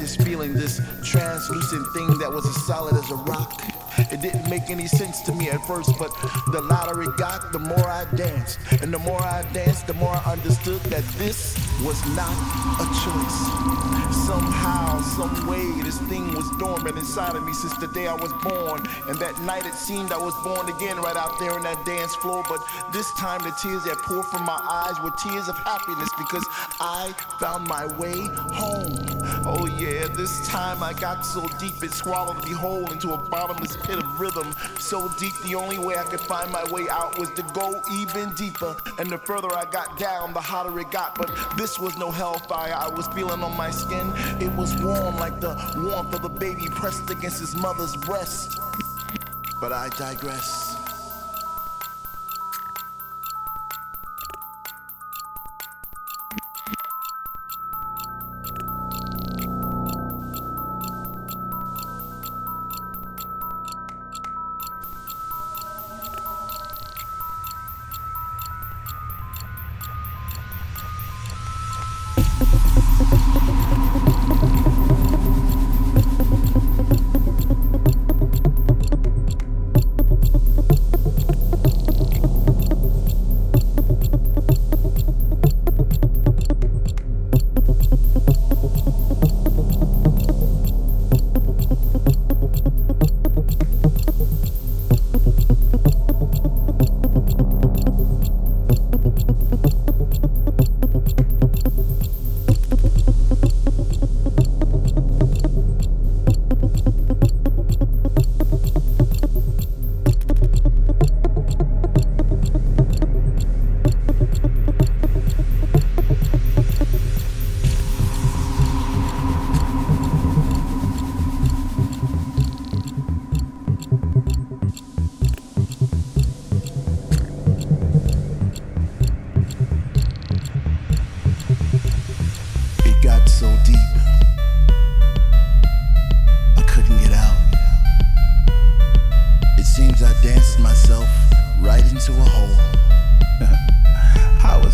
this feeling, this translucent thing that was as solid as a rock? It didn't make any sense to me at first, but the louder it got, the more I danced. And the more I danced, the more I understood that this was not a choice. Somehow, some way, this thing was dormant inside of me since the day I was born. And that night it seemed I was born again right out there on that dance floor. But this time the tears that poured from my eyes were tears of happiness because I found my way home. Oh yeah, this time I got so deep it swallowed me whole into a bottomless pit of rhythm. So deep the only way I could find my way out was to go even deeper. And the further I got down, the hotter it got. But this was no hellfire I was feeling on my skin. It was warm like the warmth of a baby pressed against his mother's breast. But I digress.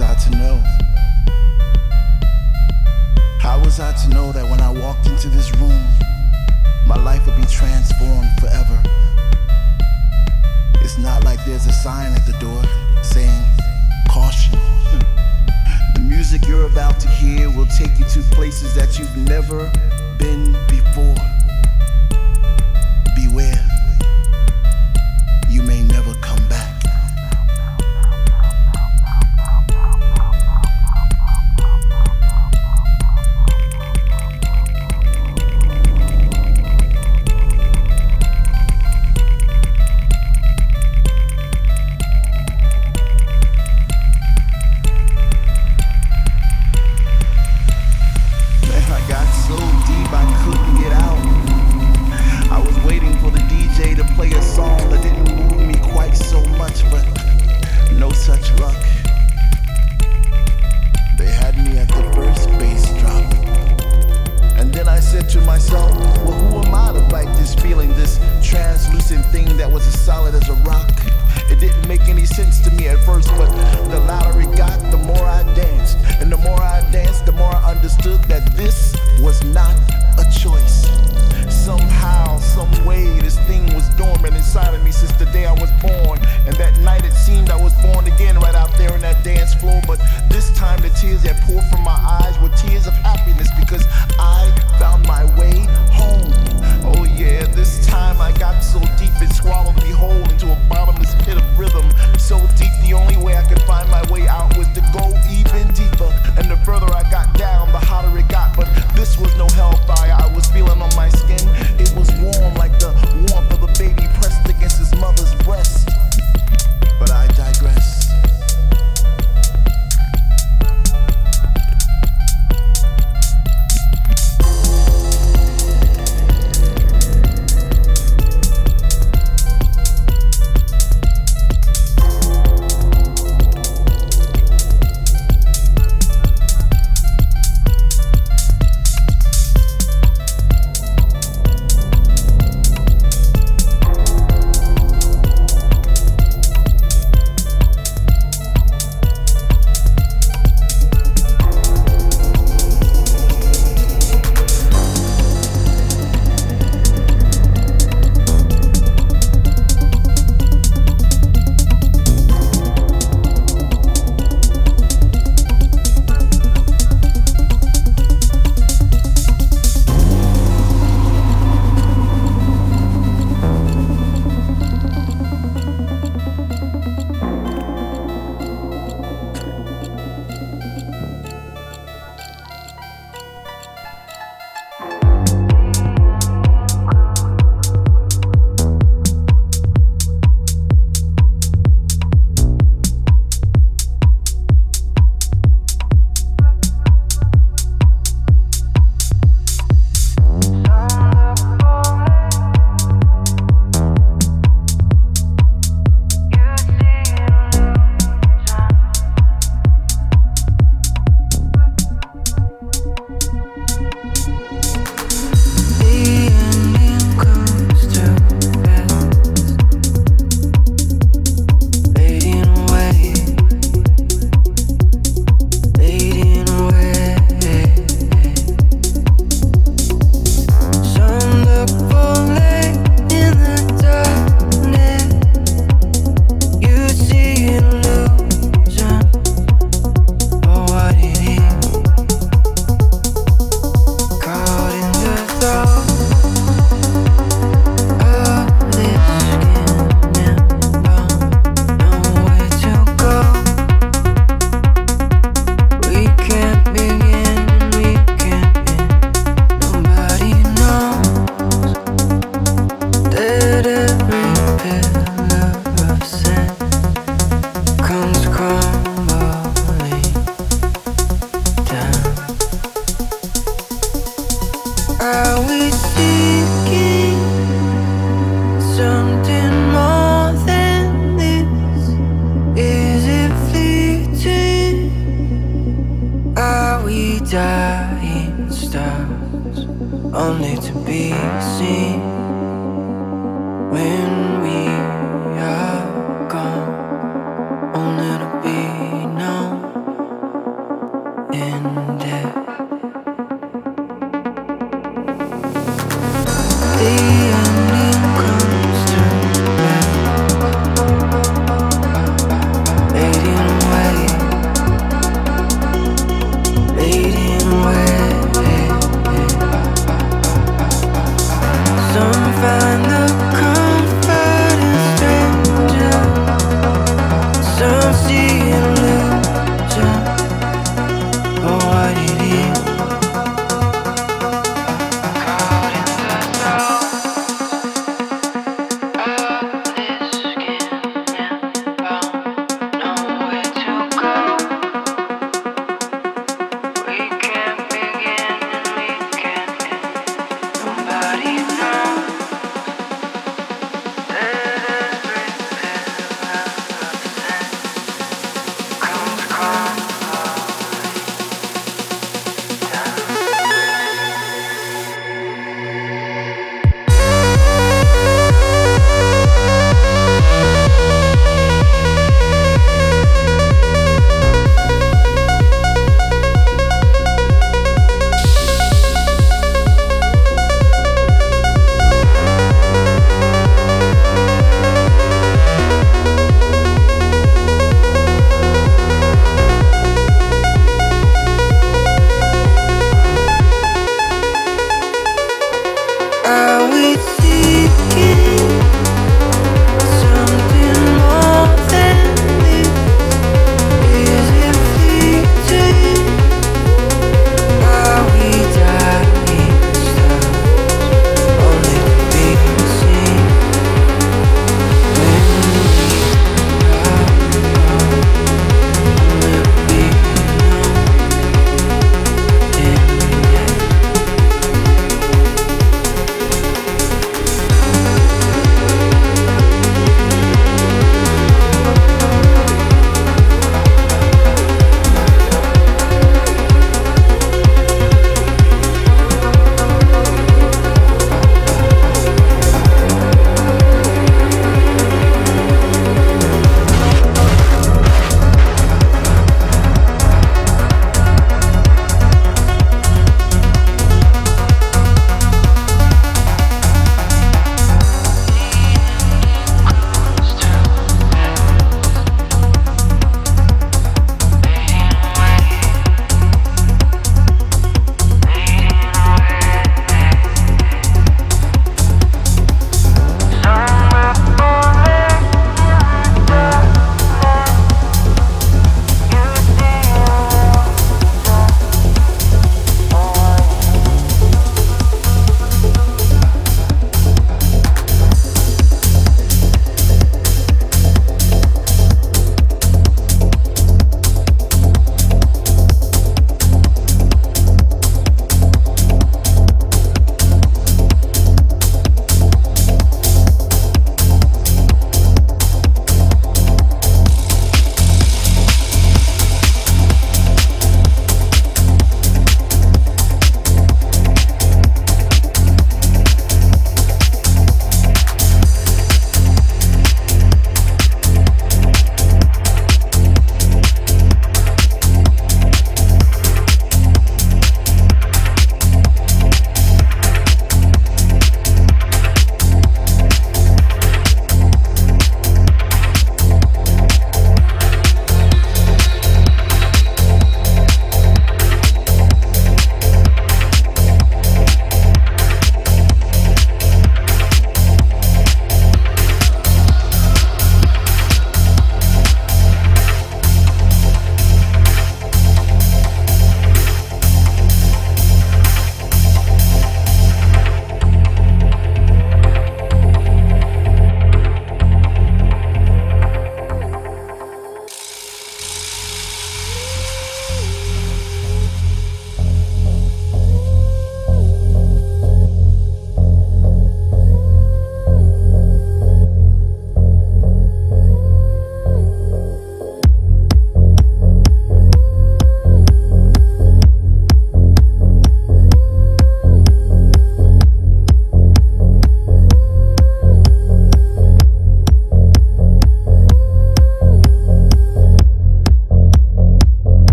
I to know? How was I to know that when I walked into this room, my life would be transformed forever? It's not like there's a sign at the door saying, caution. The music you're about to hear will take you to places that you've never been out.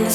Your